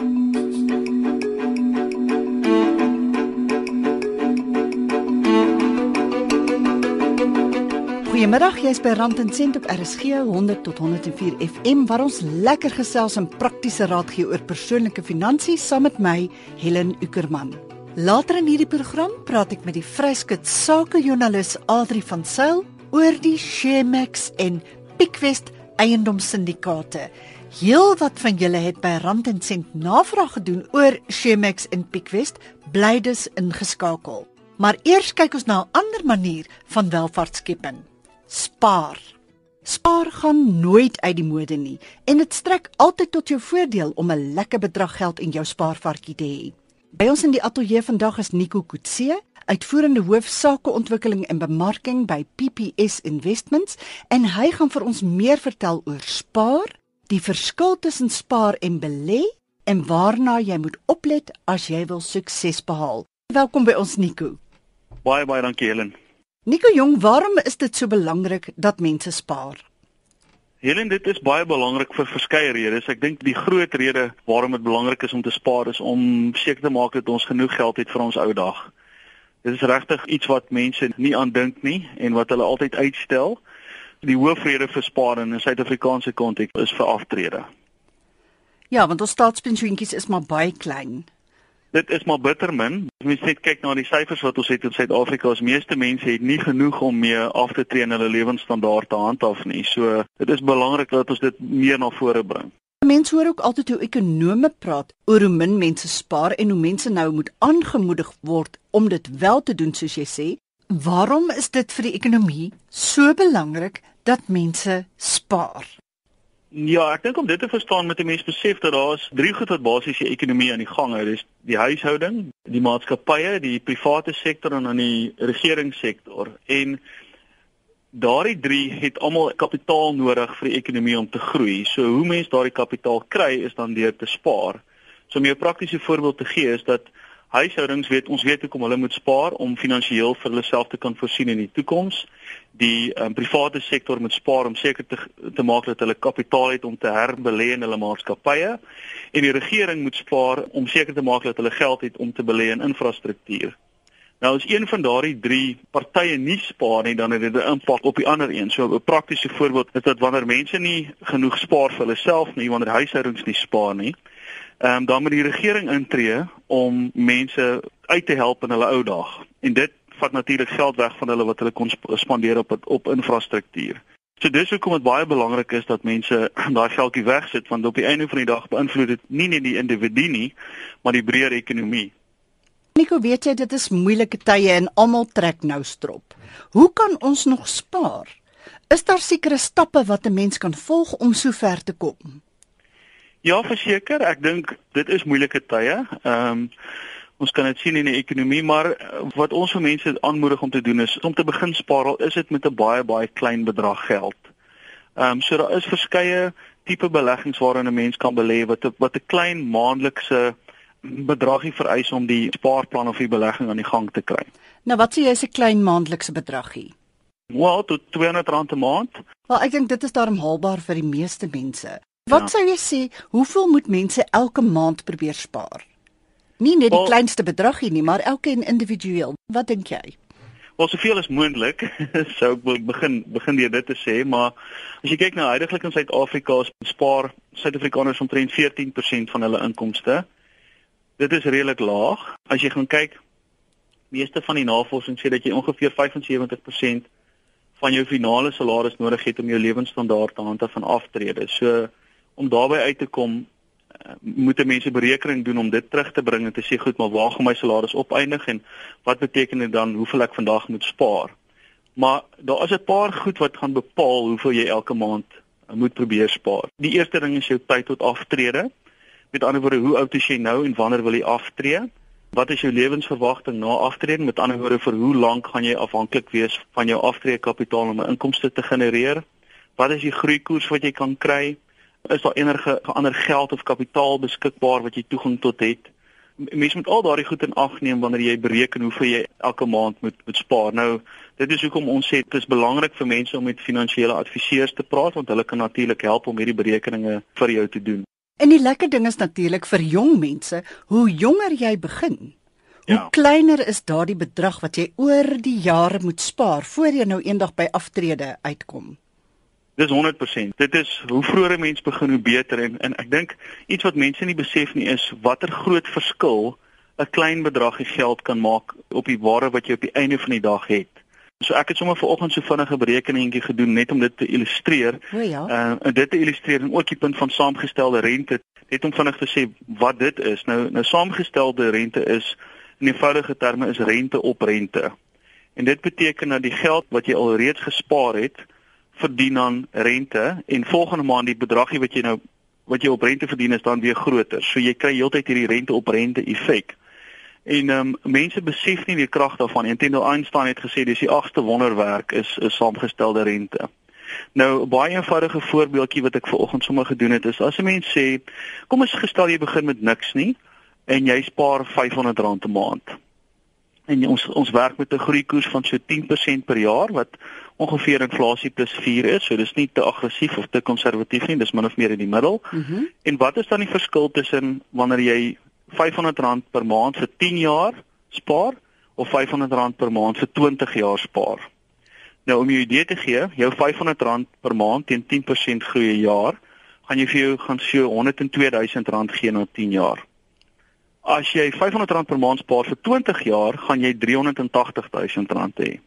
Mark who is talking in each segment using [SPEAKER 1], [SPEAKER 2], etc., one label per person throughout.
[SPEAKER 1] Goeiemiddag, jy's by Rand en Sent op RSG 100 tot 104 FM waar ons lekker gesels en praktiese raad gee oor persoonlike finansies saam met my Helen Ukerman. Later in hierdie program praat ek met die Vryskut sakejoernalis Adri van Sail oor die Shemax en Pickwest eiendomssyndikaate. Heel wat van julle het by Rand en Sent navraag gedoen oor Shemax en Pickwest, bly dus ingeskakel. Maar eers kyk ons na 'n ander manier van welvaartskepping. Spaar. Spaar gaan nooit uit die mode nie en dit strek altyd tot jou voordeel om 'n lekker bedrag geld in jou spaarvarkie te hê. By ons in die ateljee vandag is Nico Kutse, uitvoerende hoof sakeontwikkeling en bemarking by PPS Investments en hy gaan vir ons meer vertel oor spaar, die verskil tussen spaar en belê en waarna jy moet oplet as jy wil sukses behaal. Welkom by ons Nico.
[SPEAKER 2] Baie baie dankie Helen.
[SPEAKER 1] Nico Jong, waarom is dit so belangrik dat mense spaar?
[SPEAKER 2] Helen, dit is baie belangrik vir verskeie redes. Ek dink die groot rede waarom dit belangrik is om te spaar is om seker te maak dat ons genoeg geld het vir ons ou dag. Dit is regtig iets wat mense nie aan dink nie en wat hulle altyd uitstel. Die hoofrede vir spaar in 'n Suid-Afrikaanse konteks is vir aftrede.
[SPEAKER 1] Ja, want ons staatspensioentjies is maar baie klein
[SPEAKER 2] dit is maar bitter min. As mens net kyk na die syfers wat ons het in Suid-Afrika, as meeste mense het nie genoeg om mee af te tree in hulle lewensstandaard te handhaaf nie. So dit is belangrik dat ons dit meer na vore bring.
[SPEAKER 1] Mense hoor ook altyd hoe ekonome praat oor hoe min mense spaar en hoe mense nou moet aangemoedig word om dit wel te doen soos jy sê. Waarom is dit vir die ekonomie so belangrik dat mense spaar?
[SPEAKER 2] Ja, ek dink om dit te verstaan moet 'n mens besef dat daar's drie goed wat basies die ekonomie aan die gang hou. Dis die huishouding, die maatskappye, die private sektor en dan die regeringssektor. En daardie drie het almal kapitaal nodig vir die ekonomie om te groei. So hoe mens daardie kapitaal kry is dan deur te spaar. So om jou praktiese voorbeeld te gee is dat huishoudings weet ons weet hoekom hulle moet spaar om finansiëel vir hulle self te kan voorsien in die toekoms die um, private sektor moet spaar om seker te te maak dat hulle kapitaal het om te herbelê in hulle maatskappye en die regering moet spaar om seker te maak dat hulle geld het om te belê in infrastruktuur. Nou as een van daardie drie partye nie spaar nie, dan het dit 'n impak op die ander een. So 'n praktiese voorbeeld is dat wanneer mense nie genoeg spaar vir hulle self nie, wanneer huishoudings nie spaar nie, ehm um, dan moet die regering intree om mense uit te help in hulle ou dae. En dit vat natuurlik geld weg van hulle wat hulle kon spandeer op op infrastruktuur. So dis hoekom dit baie belangrik is dat mense daai geldjie wegsit want op die einde van die dag beïnvloed dit nie net die individu nie, maar die breër ekonomie.
[SPEAKER 1] Nico, weet jy dit is moeilike tye en almal trek nou strop. Hoe kan ons nog spaar? Is daar sekere stappe wat 'n mens kan volg om so ver te kom?
[SPEAKER 2] Ja, verseker, ek dink dit is moeilike tye. Ehm um, ons kan dit sien in die ekonomie, maar eh, wat ons vir mense aanmoedig om te doen is om te begin spaar al is dit met 'n baie baie klein bedrag geld. Ehm um, so daar is verskeie tipe beleggings waarin 'n mens kan belê wat wat 'n klein maandelikse bedragie vereis om die spaarplan of die belegging aan die gang te kry.
[SPEAKER 1] Nou wat sê jy is 'n klein maandelikse bedragie?
[SPEAKER 2] Wel, tot R200 'n maand.
[SPEAKER 1] Wel, ek dink dit is daarom haalbaar vir die meeste mense. Wat ja. sou jy sê, hoeveel moet mense elke maand probeer spaar? Nie net die well, kleinste bedragie nie, maar elkeen individueel. Wat dink jy?
[SPEAKER 2] Wel soveel as moontlik sou ek begin begin deur dit te sê, maar as jy kyk na huidigelik in Suid-Afrika, spaar Suid-Afrikaners omtrent 14% van hulle inkomste. Dit is redelik laag. As jy gaan kyk, meeste van die navorsing sê dat jy ongeveer 75% van jou finale salaris nodig het om jou lewensstandaard te handhaaf van aftrede. So om daarbey uit te kom, moet mense berekening doen om dit terug te bring en te sê goed, maar waar gaan my salaris opeindig en wat beteken dit dan hoeveel ek vandag moet spaar? Maar daar is 'n paar goed wat gaan bepaal hoeveel jy elke maand moet probeer spaar. Die eerste ding is jou tyd tot aftrede. Met ander woorde, hoe oud is jy nou en wanneer wil jy aftree? Wat is jou lewensverwagting na aftrede? Met ander woorde, vir hoe lank gaan jy afhanklik wees van jou aftreekapitaal om 'n inkomste te genereer? Wat is die groeikoers wat jy kan kry? Is daar enige ander geld of kapitaal beskikbaar wat jy toegang tot het. Mense moet al daardie goed in ag neem wanneer jy bereken hoeveel jy elke maand moet moet spaar. Nou, dit is hoekom ons sê dit is belangrik vir mense om met finansiële adviseurs te praat want hulle kan natuurlik help om hierdie berekeninge vir jou te doen.
[SPEAKER 1] En die lekker ding is natuurlik vir jong mense, hoe jonger jy begin, hoe
[SPEAKER 2] Ja.
[SPEAKER 1] kleiner is daardie bedrag wat jy oor die jare moet spaar voor jy nou eendag by aftrede uitkom.
[SPEAKER 2] Dis 100%. Dit is hoe vroeër 'n mens begin hoe beter en en ek dink iets wat mense nie besef nie is watter groot verskil 'n klein bedragie geld kan maak op die ware wat jy op die einde van die dag het. So ek het sommer vanoggend so vinnige berekeningkie gedoen net om dit te illustreer.
[SPEAKER 1] O ja.
[SPEAKER 2] Uh en dit te illustreer en ook die punt van saamgestelde rente net om vinnig te sê wat dit is. Nou nou saamgestelde rente is in eenvoudige terme is rente op rente. En dit beteken dat die geld wat jy alreeds gespaar het verdien aan rente en volgende maand die bedragie wat jy nou wat jy op rente verdien is dan weer groter. So jy kry heeltyd hierdie rente op rente effek. En ehm um, mense besef nie die krag daarvan. Intendo Einstein het gesê dis die agste wonderwerk is is saamgestelde rente. Nou baie eenvoudige voorbeeldjie wat ek vanoggend sommer gedoen het is as 'n mens sê kom ons gestel jy begin met niks nie en jy spaar R500 'n maand. En ons ons werk met 'n groeikoers van so 10% per jaar wat ongeveer inflasie plus 4 is. So dis nie te aggressief of te konservatief nie, dis min of meer in die middel.
[SPEAKER 1] Mm
[SPEAKER 2] En wat is dan die verskil tussen wanneer jy R500 per maand vir 10 jaar spaar of R500 per maand vir 20 jaar spaar? Nou om jou idee te gee, jou R500 per maand teen 10% groei 'n jaar, gaan jy vir jou gaan so R102000 gee na 10 jaar. As jy R500 per maand spaar vir 20 jaar, gaan jy R380000 hê.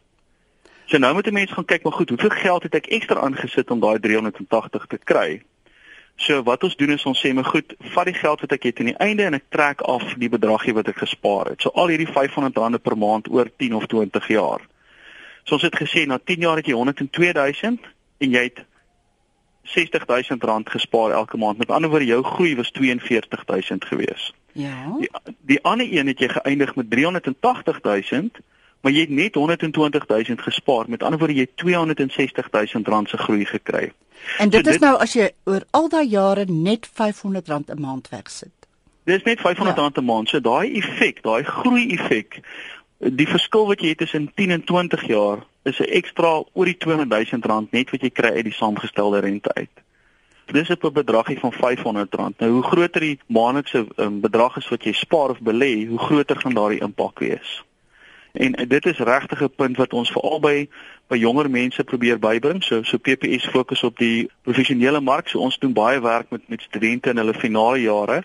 [SPEAKER 2] So nou moet 'n mens gaan kyk, maar goed, hoeveel geld het ek ekstra aangesit om daai 380 te kry? So wat ons doen is ons sê maar goed, vat die geld wat ek het aan die einde en ek trek af die bedragie wat ek gespaar het. So al hierdie R500 per maand oor 10 of 20 jaar. So ons het gesê na 10 jaar het jy 102000 en jy het R60000 gespaar elke maand. Met ander woorde jou groei was 42000 gewees.
[SPEAKER 1] Ja.
[SPEAKER 2] Die, die ander een het jy geëindig met 380000, maar jy het net 120000 gespaar. Met ander woorde jy het 260000 rand se groei gekry.
[SPEAKER 1] En dit
[SPEAKER 2] So
[SPEAKER 1] is
[SPEAKER 2] dit-
[SPEAKER 1] nou as jy oor al daai jare net R500 'n maand wegsit.
[SPEAKER 2] Dis net R500 Ja.'n maand. So daai effek, daai groei effek, die verskil wat jy het tussen 10 en 20 jaar is 'n ekstra oor die 200 000 rand net wat jy kry uit die saamgestelde rente uit. Dis op 'n bedragie van R500. Nou hoe groter die maandelikse um, bedrag is wat jy spaar of belê, hoe groter gaan daardie impak wees. En uh, dit is regtig 'n punt wat ons veral by by jonger mense probeer bybring. So so PPS fokus op die professionele mark. So ons doen baie werk met met studente in hulle finale jare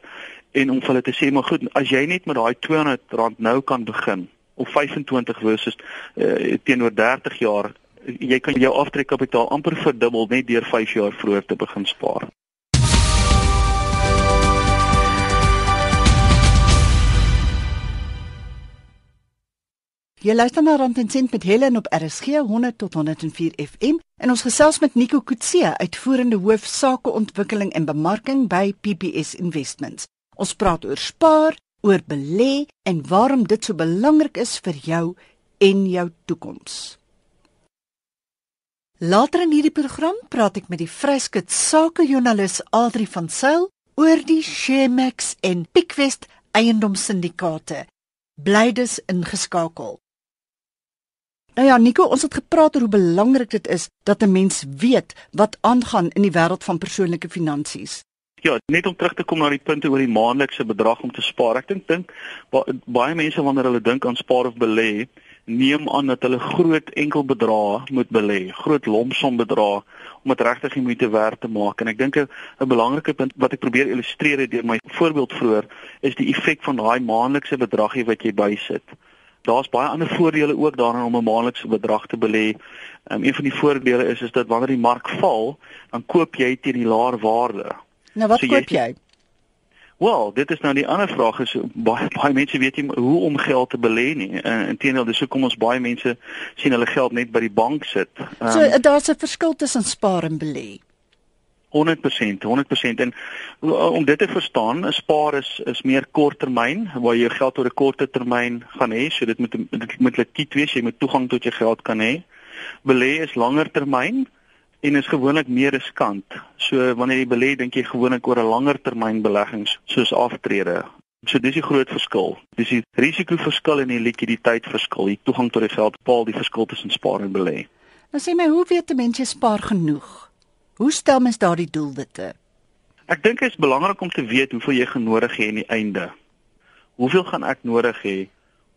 [SPEAKER 2] en om vir hulle te sê maar goed, as jy net met daai R200 nou kan begin of 25 versus uh, teenoor 30 jaar, jy kan jou aftrekkapitaal amper verdubbel net deur 5 jaar vroeër te begin spaar.
[SPEAKER 1] Jy luister na Rand en Sent met Helen op RSG 100 tot 104 FM en ons gesels met Nico Kutse, uitvoerende hoof sakeontwikkeling en bemarking by PPS Investments. Ons praat oor spaar, oor belê en waarom dit so belangrik is vir jou en jou toekoms. Later in hierdie program praat ek met die Vryskut sakejoernalis Adri van Sail oor die Shemax en Pickwest eiendomssyndikaate. Bly dus ingeskakel. Nou ja, Nico, ons het gepraat oor hoe belangrik dit is dat 'n mens weet wat aangaan in die wêreld van persoonlike finansies.
[SPEAKER 2] Ja, net om terug te kom na die punte oor die maandelikse bedrag om te spaar. Ek dink dink ba baie mense wanneer hulle dink aan spaar of belê, neem aan dat hulle groot enkel bedrae moet belê, groot lomsom bedrae om dit regtig die moeite werd te maak. En ek dink 'n belangrike punt wat ek probeer illustreer deur my voorbeeld vroeër, is die effek van daai maandelikse bedragie wat jy bysit. Daar's baie ander voordele ook daarin om 'n maandelikse bedrag te belê. Um, een van die voordele is is dat wanneer die mark val, dan koop jy teen die laer waarde.
[SPEAKER 1] Nou wat
[SPEAKER 2] So
[SPEAKER 1] so
[SPEAKER 2] jy-
[SPEAKER 1] koop jy?
[SPEAKER 2] Wel, dit is nou die ander vraag is baie baie mense weet nie hoe om geld te belê nie. Uh, Inteendeel, dis hoekom ons baie mense sien hulle geld net by die bank sit. Um,
[SPEAKER 1] So uh, daar's 'n verskil tussen spaar en belê.
[SPEAKER 2] 100%, 100% en om dit te verstaan, 'n spaar is is meer korttermyn waar jy jou geld oor 'n korter termyn gaan hê, so dit moet dit moet likwid wees, jy moet toegang tot jou geld kan hê. Belê is langer termyn en is gewoonlik meer riskant. So wanneer jy belê, dink jy gewoonlik oor 'n langer termyn beleggings soos aftrede. So dis die groot verskil. Dis die risikoverskil en die likwiditeitverskil. Die toegang tot die geld bepaal die verskil tussen spaar en belê.
[SPEAKER 1] Nou sê my, hoe weet 'n mens jy spaar genoeg? Hoe stel mens daardie doelwitte?
[SPEAKER 2] Ek dink dit is belangrik om te weet hoeveel jy genodig het aan die einde. Hoeveel gaan ek nodig hê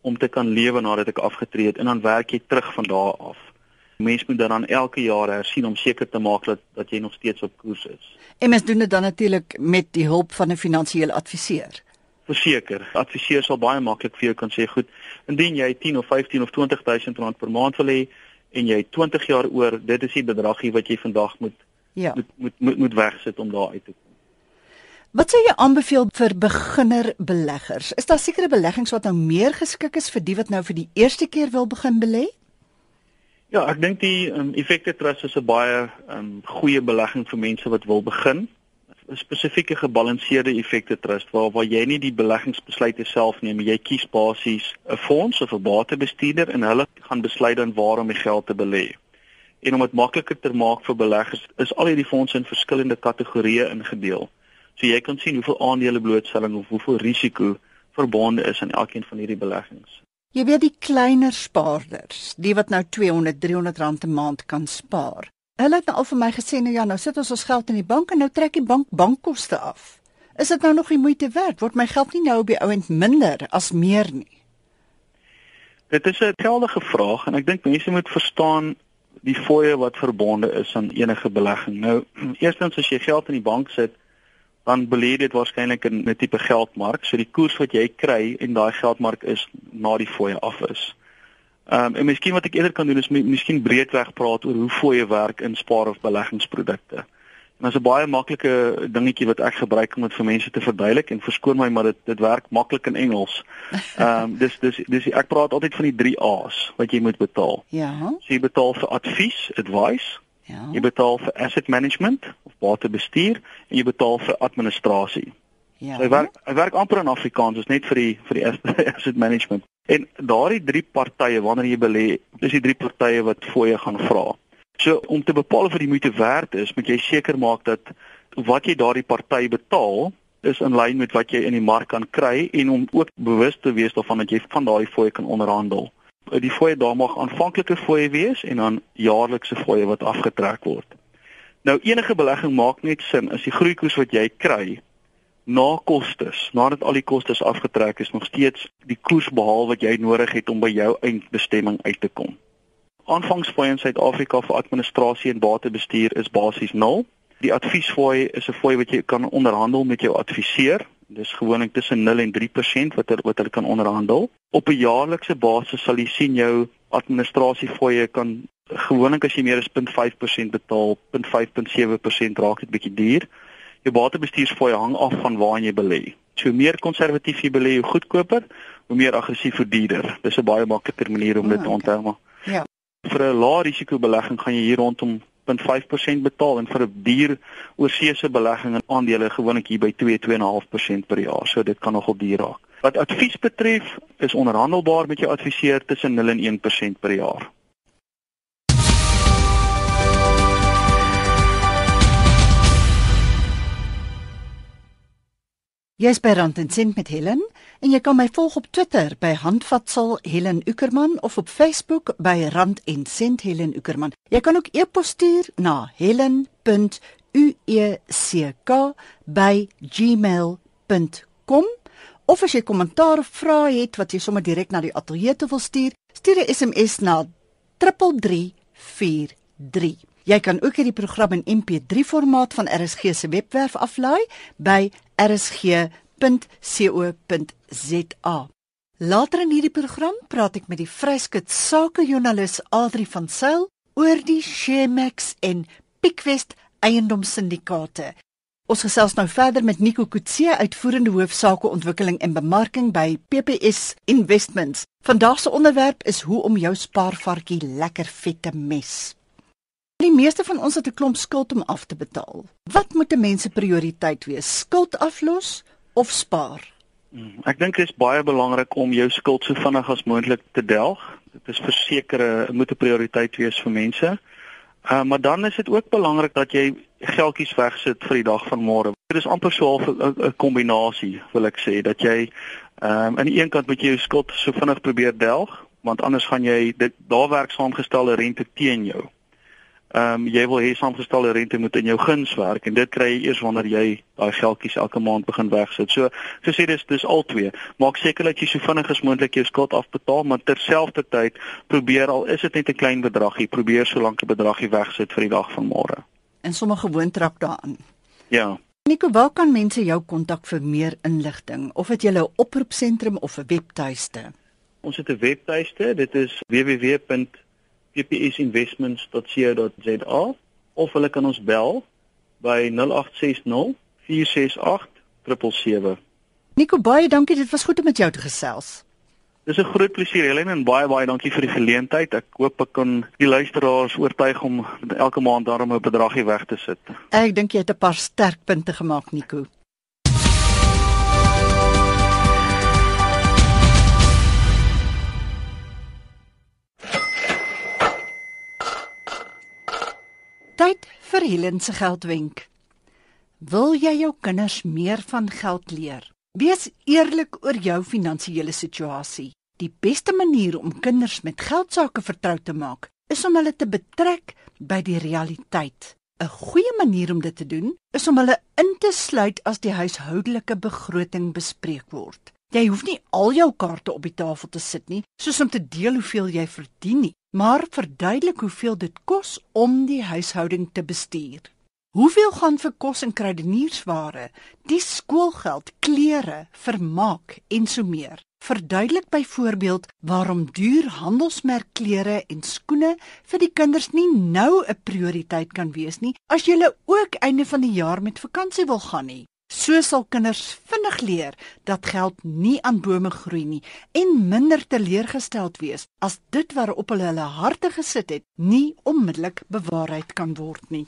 [SPEAKER 2] om te kan lewe nadat ek afgetree het en dan werk jy terug van daar af. Mense moet dan elke jaar hersien om seker te maak dat dat jy nog steeds op koers is.
[SPEAKER 1] En mens doen dit dan natuurlik met die hulp van 'n finansiële adviseur.
[SPEAKER 2] Verseker, adviseur sal baie maklik vir jou kan sê, goed, indien jy 10 of 15 of 20000 rand per maand wil hê en jy 20 jaar oor, dit is die bedragie wat jy vandag moet ja. moet moet moet, moet wegsit om daar uit te kom.
[SPEAKER 1] Wat sou jy aanbeveel vir beginner beleggers? Is daar sekere beleggings wat nou meer geskik is vir die wat nou vir die eerste keer wil begin belê?
[SPEAKER 2] Ja, ek dink die um, effekte trust is 'n baie um, goeie belegging vir mense wat wil begin. 'n Spesifieke gebalanseerde effekte trust waar waar jy nie die beleggingsbesluite self neem, jy kies basies 'n fonds of 'n batebestuurder en hulle gaan besluit dan waar om die geld te belê. En om dit makliker te maak vir beleggers, is al hierdie fondse in verskillende kategorieë ingedeel. So jy kan sien hoeveel aandele blootstelling of hoeveel risiko verbonde is aan elkeen van hierdie beleggings.
[SPEAKER 1] Jy weet die kleiner spaarders, die wat nou 200, 300 rand 'n maand kan spaar. Hulle het nou al vir my gesê nou ja, nou sit ons ons geld in die bank en nou trek die bank bankkoste af. Is dit nou nog die moeite werd? Word my geld nie nou op die ouend minder as meer nie?
[SPEAKER 2] Dit is 'n geldige vraag en ek dink mense moet verstaan die fooie wat verbonde is aan enige belegging. Nou, eerstens as jy geld in die bank sit, dan belê dit waarskynlik in 'n tipe geldmark. So die koers wat jy kry en daai geldmark is na die fooie af is. Ehm um, en miskien wat ek eerder kan doen is miskien breedweg praat oor hoe fooie werk in spaar of beleggingsprodukte. En dit is 'n baie maklike dingetjie wat ek gebruik om dit vir mense te verduidelik en verskoon my maar dit dit werk maklik in Engels. Ehm um, dis dis dis ek praat altyd van die 3 A's wat jy moet betaal.
[SPEAKER 1] Ja.
[SPEAKER 2] So jy betaal vir advies, advice,
[SPEAKER 1] Ja.
[SPEAKER 2] Jy betaal vir asset management batebestuur en jy betaal vir administrasie.
[SPEAKER 1] Ja.
[SPEAKER 2] So, hy werk hy werk amper in Afrikaans, is net vir die vir die asset management. En daardie drie partye wanneer jy belê, dis die drie partye wat jou gaan vra. So om te bepaal of dit moeite werd is, moet jy seker maak dat wat jy daardie party betaal is in lyn met wat jy in die mark kan kry en om ook bewus te wees daarvan dat jy van daardie fooie kan onderhandel die fooie daar mag aanvanklike fooie wees en dan jaarlikse fooie wat afgetrek word. Nou enige belegging maak net sin as die groeikoers wat jy kry na kostes, nadat al die kostes afgetrek is, nog steeds die koers behaal wat jy nodig het om by jou eindbestemming uit te kom. Aanvangsfooie in Suid-Afrika vir administrasie en batebestuur is basies 0. Die adviesfooi is 'n fooi wat jy kan onderhandel met jou adviseur Dis gewoonlik tussen 0 en 3% wat er, wat hulle kan onderhandel. Op 'n jaarlikse basis sal jy sien jou administrasiefooie kan gewoonlik as jy meer as 0.5% betaal, 0.5.7% raak dit bietjie duur. Jou batebestuursfooie hang af van waar jy belê. So meer konservatief jy belê, hoe goedkoper, hoe meer aggressief vir duurder. Dis 'n baie makliker manier om dit te oh, okay. onthou.
[SPEAKER 1] Ja.
[SPEAKER 2] Vir 'n lae risiko belegging gaan jy hier rondom 0.5% betaal en vir 'n duur oorseese belegging in aandele gewoonlik hier by 2-2.5% per jaar. So dit kan nogal duur raak. Wat advies betref, is onderhandelbaar met jou adviseur tussen 0 en 1% per jaar.
[SPEAKER 1] Jy's by Rand en Sent met Helen en jy kan my volg op Twitter by Handvatsel Helen Ukerman of op Facebook by Rand en Sent Helen Ukerman. Jy kan ook e-pos stuur na helen.ueck@gmail.com of as jy kommentaar of vrae het wat jy sommer direk na die ateljee toe wil stuur, stuur 'n SMS na 3343. Jy kan ook hierdie program in MP3 formaat van RSG se webwerf aflaai by rsg.co.za. Later in hierdie program praat ek met die vryskut sakejoernalis Adri van Sail oor die Shemax en Pickwest eiendomssyndikaate. Ons gesels nou verder met Nico Kutse, uitvoerende hoof sakeontwikkeling en bemarking by PPS Investments. Vandag se onderwerp is hoe om jou spaarvarkie lekker vet te mes. Die meeste van ons het 'n klomp skuld om af te betaal. Wat moet 'n mens se prioriteit wees? Skuld aflos of spaar?
[SPEAKER 2] Hmm, ek dink dit is baie belangrik om jou skuld so vinnig as moontlik te delg. Dit is verseker 'n moet 'n prioriteit wees vir mense. Uh, maar dan is dit ook belangrik dat jy geldjies wegsit vir die dag van môre. Dit is amper so 'n kombinasie, wil ek sê, dat jy ehm um, aan die een kant moet jy jou skuld so vinnig probeer delg, want anders gaan jy dit daar werk saamgestelde rente teen jou. Ehm um, jy wil hê saamgestelde rente moet in jou guns werk en dit kry jy eers wanneer jy daai geldjies elke maand begin wegsit. So gesê dis dis al twee. Maak seker dat jy so vinnig as moontlik jou skuld afbetaal, maar terselfdertyd probeer al is dit net 'n klein bedragie, probeer so lank 'n bedragie wegsit vir die dag van môre.
[SPEAKER 1] En sommer gewoon trap daaraan.
[SPEAKER 2] Ja.
[SPEAKER 1] Nico, waar kan mense jou kontak vir meer inligting of het jy 'n oproepsentrum of 'n webtuiste?
[SPEAKER 2] Ons het 'n webtuiste, dit is www.ppisinvestments.co.za of hulle kan ons bel by 0860 468 777.
[SPEAKER 1] Nico, baie dankie, dit was goed om met jou te gesels.
[SPEAKER 2] Dis 'n groot plesier Helen en baie baie dankie vir die geleentheid. Ek hoop ek kan die luisteraars oortuig om elke maand daarom 'n bedragie weg te sit.
[SPEAKER 1] Ek dink jy het 'n paar sterk punte gemaak, Nico. Tyd vir Helen se geldwenk. Wil jy jou kinders meer van geld leer? Wees eerlik oor jou finansiële situasie. Die beste manier om kinders met geldsaake vertrou te maak, is om hulle te betrek by die realiteit. 'n Goeie manier om dit te doen, is om hulle in te sluit as die huishoudelike begroting bespreek word. Jy hoef nie al jou kaarte op die tafel te sit nie, soos om te deel hoeveel jy verdien nie, maar verduidelik hoeveel dit kos om die huishouding te bestuur. Hoeveel gaan vir kos en kruideniersware, die skoolgeld, klere, vermaak en so meer? Verduidelik byvoorbeeld waarom duur handelsmerkklere en skoene vir die kinders nie nou 'n prioriteit kan wees nie as jy ook einde van die jaar met vakansie wil gaan nie. So sal kinders vinnig leer dat geld nie aan bome groei nie en minder teleurgesteld wees as dit waarop hulle hulle harte gesit het nie onmiddellik bewaarheid kan word nie.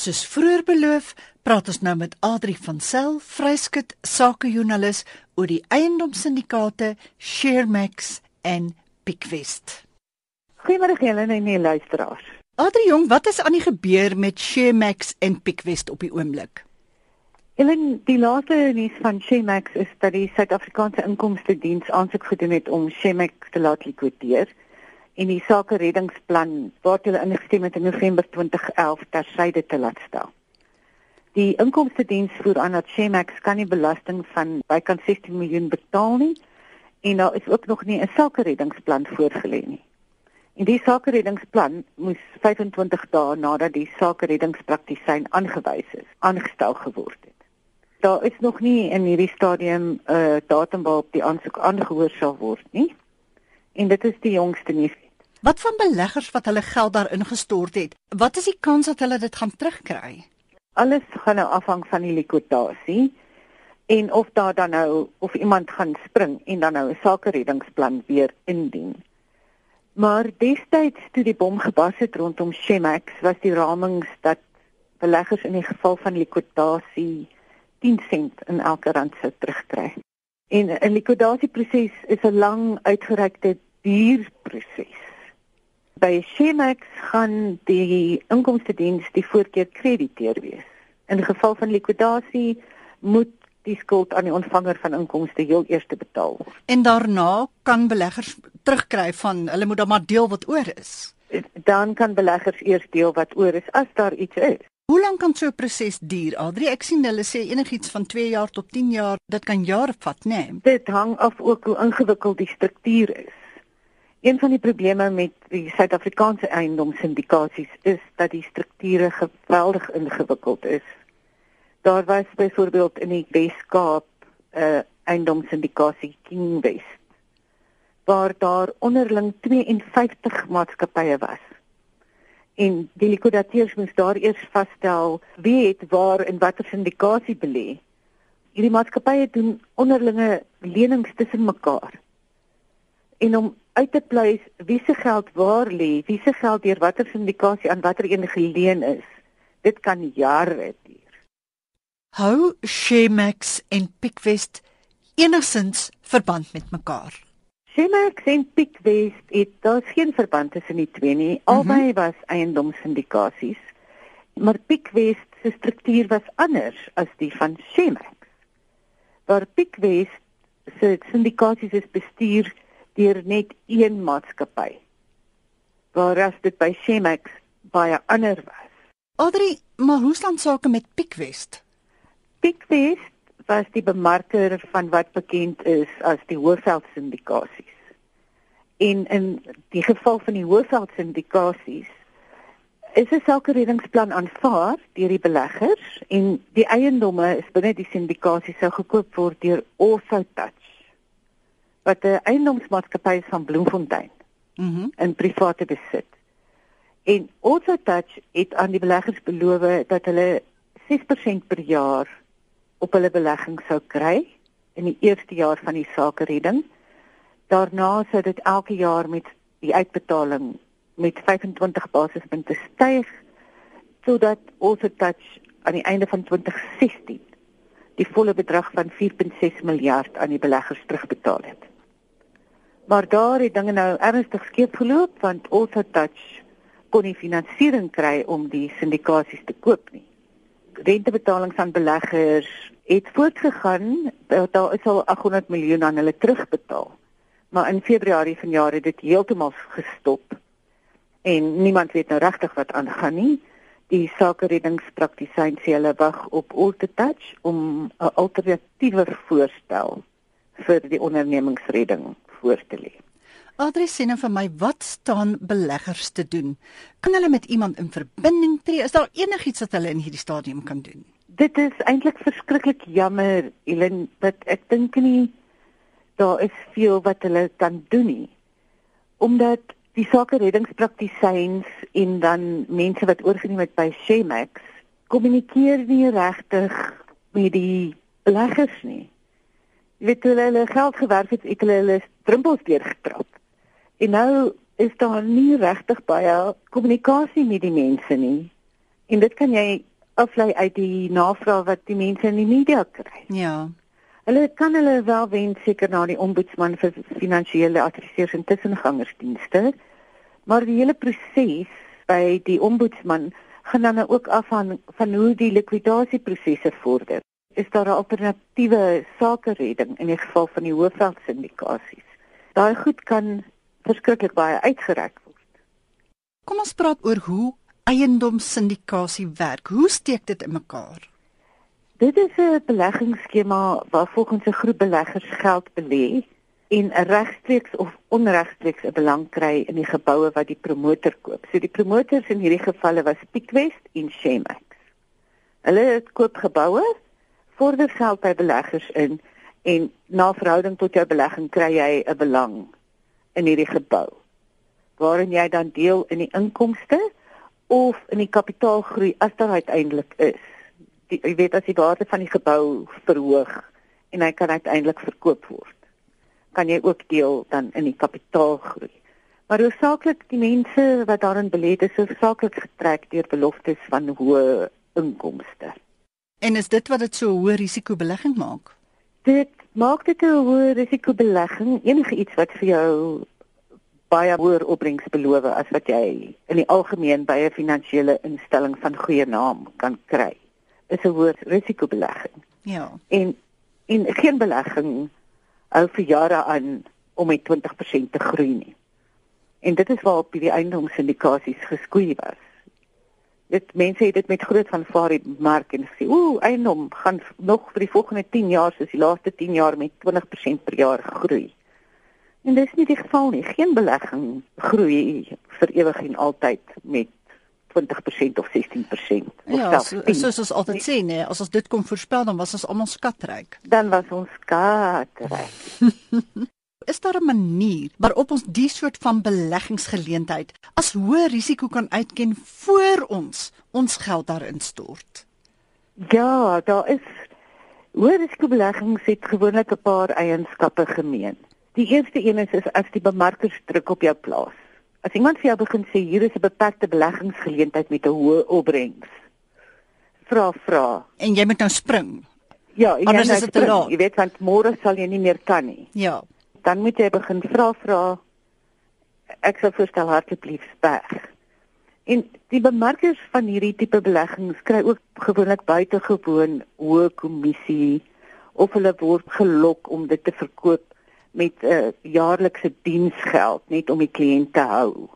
[SPEAKER 1] Soos vroeër beloof, praat ons nou met Adri van Sail, vryskut sakejoernalis oor die eiendomssyndikaate Sharemax en Pickwest.
[SPEAKER 3] Goeiemôre julle en die luisteraars.
[SPEAKER 1] Adri jong, wat is aan die gebeur met Sharemax en Pickwest op die oomblik?
[SPEAKER 3] Ellen, die laaste nuus van Sharemax is dat die Suid-Afrikaanse Inkomste Diens aansoek gedoen het om Sharemax te laat likwideer en die sake reddingsplan wat hulle ingestem het in November 2011 tersyde te laat stel. Die inkomste diens voer aan dat Shemax kan nie belasting van bykans 16 miljoen betaal nie en daar is ook nog nie 'n sake reddingsplan voorgelê nie. En die sake reddingsplan moes 25 dae nadat die sake reddingspraktisyn aangewys is, aangestel geword het. Daar is nog nie in hierdie stadium 'n uh, datum waarop die aansoek aangehoor sal word nie. En dit is die jongste nuus.
[SPEAKER 1] Wat van beleggers wat hulle geld daarin gestort het? Wat is die kans dat hulle dit gaan terugkry?
[SPEAKER 3] Alles gaan nou afhang van die likwidasie en of daar dan nou of iemand gaan spring en dan nou 'n sakereddingsplan weer indien. Maar destyds toe die bom gebars het rondom Shemax, was die ramings dat beleggers in die geval van likwidasie 10 sent in elke rand sou terugkry. En 'n likwidasieproses is 'n lang uitgerekte duur proses by Shemax gaan die inkomste diens die voorkeur krediteer wees. In geval van likwidasie moet die skuld aan die ontvanger van inkomste heel eers betaal word.
[SPEAKER 1] En daarna kan beleggers terugkry van hulle moet dan maar deel wat oor is.
[SPEAKER 3] Dan kan beleggers eers deel wat oor is as daar iets is.
[SPEAKER 1] Hoe lank kan so 'n proses duur? Adri, ek sien hulle sê enigiets van 2 jaar tot 10 jaar, dit kan jare vat, né? Nee?
[SPEAKER 3] Dit hang af ook hoe ingewikkeld die struktuur is. Een van die probleme met die Suid-Afrikaanse eiendomsindikasies is dat die strukture geweldig ingewikkeld is. Daar was byvoorbeeld in die Weskaap 'n uh, eiendomsindikasie King West waar daar onderling 52 maatskappye was. En die likwidateurs moes daar eers vasstel wie het waar en watter sindikasie belê. Hierdie maatskappye doen onderlinge lenings tussen mekaar. En om uit te pleis wie se geld waar lê, wie se geld deur watter syndikasie aan watter een geleen is. Dit kan jare duur.
[SPEAKER 1] Hou Shemax en Pickwest enigsins verband met mekaar?
[SPEAKER 3] Shemax en Pickwest het daar geen verband tussen die twee nie. Mhm. Albei mm -hmm. was eiendomssyndikasies. Maar Pickwest se struktuur was anders as die van Shemax. Waar Pickwest se syndikasies is bestuur deur net een maatskappy. Waaras dit by Shemax baie ander was.
[SPEAKER 1] Adri, maar hoe staan sake met Pickwest?
[SPEAKER 3] Pickwest was die bemarker van wat bekend is as die Hoëveld syndikasies. En in die geval van die Hoëveld syndikasies is 'n sakereddingsplan aanvaar deur die beleggers en die eiendomme is binne die syndikasie sou gekoop word deur Touch wat 'n eiendomsmaatskappy is van Bloemfontein
[SPEAKER 1] Mhm. Mm
[SPEAKER 3] in private besit. En Touch het aan die beleggers beloof dat hulle 6% per jaar op hulle belegging sou kry in die eerste jaar van die sakeredding. Daarna sou dit elke jaar met die uitbetaling met 25 basispunte styg sodat Orso Touch aan die einde van 2016 die volle bedrag van 4.6 miljard aan die beleggers terugbetaal het. Maar daar het dinge nou ernstig skeef geloop want Orso Touch kon nie finansiering kry om die syndikasies te koop nie. Rentebetalings aan beleggers het voortgegaan, daar is al 800 miljoen aan hulle terugbetaal. Maar in Februarie vanjaar het dit heeltemal gestop. En niemand weet nou regtig wat aangaan nie. Die sakereddingspraktisyn sê hulle wag op Ultatouch om 'n alternatiewe voorstel vir die ondernemingsredding voor te lê.
[SPEAKER 1] Adri sê nou vir my, wat staan beleggers te doen? Kan hulle met iemand in verbinding tree? Is daar enigiets wat hulle in hierdie stadium kan doen?
[SPEAKER 3] Dit is eintlik verskriklik jammer, Elen, dat ek dink nie daar is veel wat hulle kan doen nie. Omdat die sake reddingspraktisyns en dan mense wat oorgeneem het by Shemax kommunikeer nie regtig met die beleggers nie. Jy weet hulle hulle geld gewerf het, het hulle hulle drempels deurgetrap. En nou is daar nie regtig baie kommunikasie met die mense nie. En dit kan jy aflei uit die navraag wat die mense in die media kry.
[SPEAKER 1] Ja.
[SPEAKER 3] Hulle kan hulle wel wend seker na die ombudsman vir finansiële adviseurs en tussengangersdienste. Maar die hele proses by die ombudsman gaan dan ook af van van hoe die likwidasieprosesse vorder. Is daar 'n alternatiewe sakeredding in die geval van die hoofveld syndikasies? Daai goed kan verskriklik baie uitgereik word.
[SPEAKER 1] Kom ons praat oor hoe eiendomssyndikasie werk. Hoe steek dit in mekaar?
[SPEAKER 3] Dit is 'n beleggingsskema waar volgens 'n groep beleggers geld belê en regstreeks of onregstreeks 'n belang kry in die geboue wat die promotor koop. So die promotors in hierdie gevalle was Pickwest en Shemax. Hulle het koop geboue, vorder geld by beleggers in en na verhouding tot jou belegging kry jy 'n belang in hierdie gebou waarin jy dan deel in die inkomste of in die kapitaalgroei as daar uiteindelik is. Die, jy weet as die waarde van die gebou verhoog en hy kan uiteindelik verkoop word, kan jy ook deel dan in die kapitaalgroei. Maar hoofsaaklik die mense wat daarin belê het, is hoofsaaklik getrek deur beloftes van hoë inkomste.
[SPEAKER 1] En is dit wat dit so 'n hoë risiko belegging maak?
[SPEAKER 3] Dit maak dit 'n hoë risiko belegging. Enige iets wat vir jou baie hoër opbrengs beloof as wat jy in die algemeen by 'n finansiële instelling van goeie naam kan kry, is 'n hoër risiko belegging.
[SPEAKER 1] Ja.
[SPEAKER 3] En en geen belegging hou vir jare aan om met 20% te groei nie. En dit is waarop die eiendomssyndikasies geskoei was. Dit mense het dit met groot vanvare mark en sê, "Ooh, eiendom gaan nog vir die volgende 10 jaar soos die laaste 10 jaar met 20% per jaar groei." En dis nie die geval nie. Geen belegging groei vir ewig en altyd met 20% of 16% of
[SPEAKER 1] Ja,
[SPEAKER 3] selfs
[SPEAKER 1] so,
[SPEAKER 3] 10.
[SPEAKER 1] soos ons altyd sê, nee, as ons dit kon voorspel, dan was ons almal skatryk.
[SPEAKER 3] Dan was ons skatryk.
[SPEAKER 1] Is daar 'n manier waarop ons die soort van beleggingsgeleentheid as hoë risiko kan uitken voor ons ons geld daarin stort?
[SPEAKER 3] Ja, daar is hoë risikobeleggings het gewoonlik 'n paar eienskappe gemeen. Die eerste een is, is as die bemarkers druk op jou plaas. As iemand vir jou begin sê hier is 'n beperkte beleggingsgeleentheid met 'n hoë opbrengs. Vra vra.
[SPEAKER 1] En jy moet nou spring.
[SPEAKER 3] Ja, en
[SPEAKER 1] Anders
[SPEAKER 3] jy
[SPEAKER 1] is
[SPEAKER 3] nou
[SPEAKER 1] dit te
[SPEAKER 3] spring.
[SPEAKER 1] laat.
[SPEAKER 3] Jy weet want môre sal jy nie meer kan nie.
[SPEAKER 1] Ja.
[SPEAKER 3] Dan moet jy begin vra vra. Ek sou voorstel hartlief speg. En die bemarkers van hierdie tipe beleggings kry ook gewoonlik buitengewoon hoë kommissie of hulle word gelok om dit te verkoop met 'n uh, jaarlikse diensgeld net om die kliënt te hou.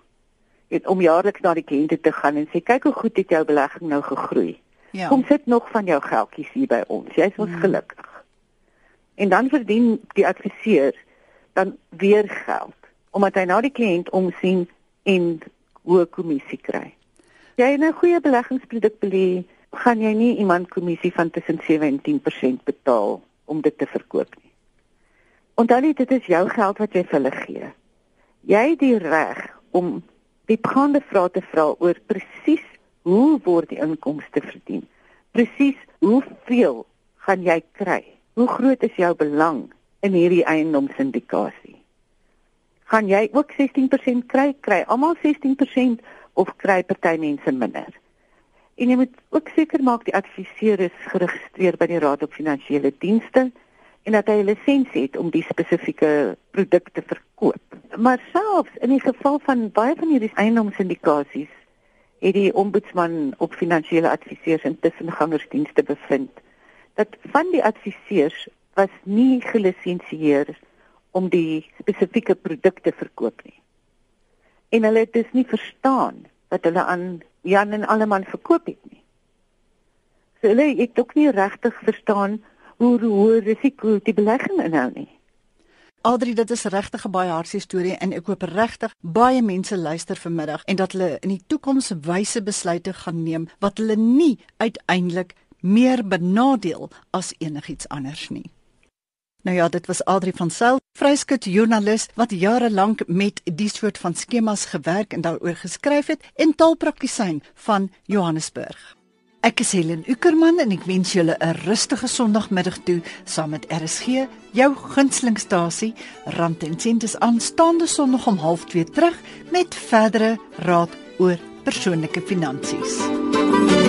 [SPEAKER 3] Net om jaarliks na die kliënte te gaan en sê kyk hoe goed het jou belegging nou gegroei. Ja. Kom sit nog van jou geldjies hier by ons. Jy's ons hmm. gelukkig. En dan verdien die adviseur dan weer geld omdat hy na die kliënt omsien en hoë kommissie kry. Jy 'n goeie beleggingsproduk belê, gaan jy nie iemand kommissie van tussen 7 en 10% betaal om dit te verkoop nie. Onthou net dit is jou geld wat jy vir hulle gee. Jy het die reg om diepgaande vrae te vra oor presies hoe word die inkomste verdien? Presies hoeveel gaan jy kry? Hoe groot is jou belang in hierdie eiendomsindikasie? Gaan jy ook 16% kry? Kry almal 16% of kry party mense minder? En jy moet ook seker maak die adviseur is geregistreer by die Raad op Finansiële Dienste en dat hy 'n lisensie het om die spesifieke produk te verkoop. Maar selfs in die geval van baie van hierdie eiendomsindikasies het die ombudsman op finansiële adviseurs en tussengangersdienste bevind dat van die adviseurs was nie gelisensieer om die spesifieke produkte verkoop nie. En hulle het dus nie verstaan wat hulle aan Jan en Alleman verkoop het nie. So hulle het ook nie regtig verstaan hoe hoe risiko die belegging inhou nie.
[SPEAKER 1] Adri, dit is regtig 'n baie hartseer storie en ek hoop regtig baie mense luister vanmiddag en dat hulle in die toekoms wyse besluite gaan neem wat hulle nie uiteindelik meer benadeel as enigiets anders nie. Nou ja, dit was Adri van Sail, vryskut joernalis wat jare lank met die soort van skemas gewerk en daaroor geskryf het en taalpraktisyn van Johannesburg. Ek is Helen Ukerman en ek wens julle 'n rustige Sondagmiddag toe saam met RSG, jou gunstelingstasie. Rand en sent is aanstaande Sondag om 0.30 terug met verdere raad oor persoonlike finansies.